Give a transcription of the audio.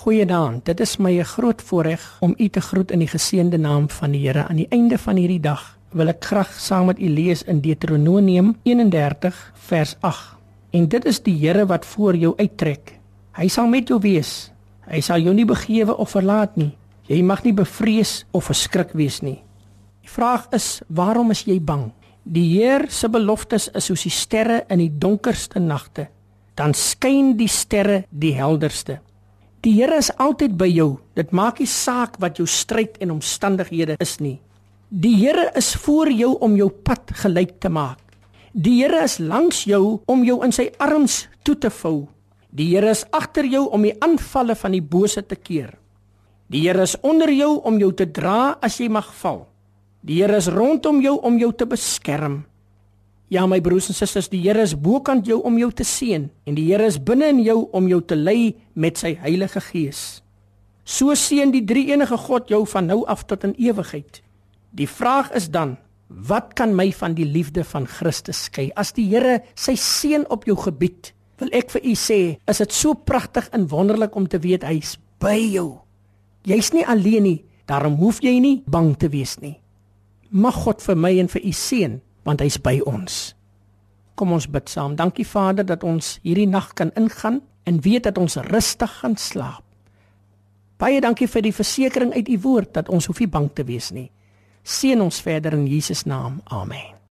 Goeienaand. Dit is my 'n groot voorreg om u te groet in die geseënde naam van die Here. Aan die einde van hierdie dag wil ek graag saam met u lees in Deuteronomium 31 vers 8. En dit is die Here wat voor jou uittrek. Hy sal met jou wees. Hy sal jou nie begewe of verlaat nie. Jy mag nie bevrees of verskrik wees nie. Die vraag is, waarom is jy bang? Die Heer se beloftes is soos die sterre in die donkerste nagte. Dan skyn die sterre die helderste. Die Here is altyd by jou. Dit maak nie saak wat jou stryd en omstandighede is nie. Die Here is voor jou om jou pad gelyk te maak. Die Here is langs jou om jou in sy arms toe te vou. Die Here is agter jou om die aanvalle van die bose te keer. Die Here is onder jou om jou te dra as jy mag val. Die Here is rondom jou om jou te beskerm. Ja my broers en susters, die Here is bokant jou om jou te seën en die Here is binne in jou om jou te lei met sy Heilige Gees. So seën die Drie-enige God jou van nou af tot in ewigheid. Die vraag is dan, wat kan my van die liefde van Christus skei? As die Here sy seën op jou gebied, wil ek vir u sê, is dit so pragtig en wonderlik om te weet hy's by jou. Jy's nie alleen nie, daarom hoef jy nie bang te wees nie. Mag God vir my en vir u seën want hy's by ons. Kom ons bid saam. Dankie Vader dat ons hierdie nag kan ingaan en weet dat ons rustig gaan slaap. Baie dankie vir die versekering uit u woord dat ons hoef nie bang te wees nie. Seën ons verder in Jesus naam. Amen.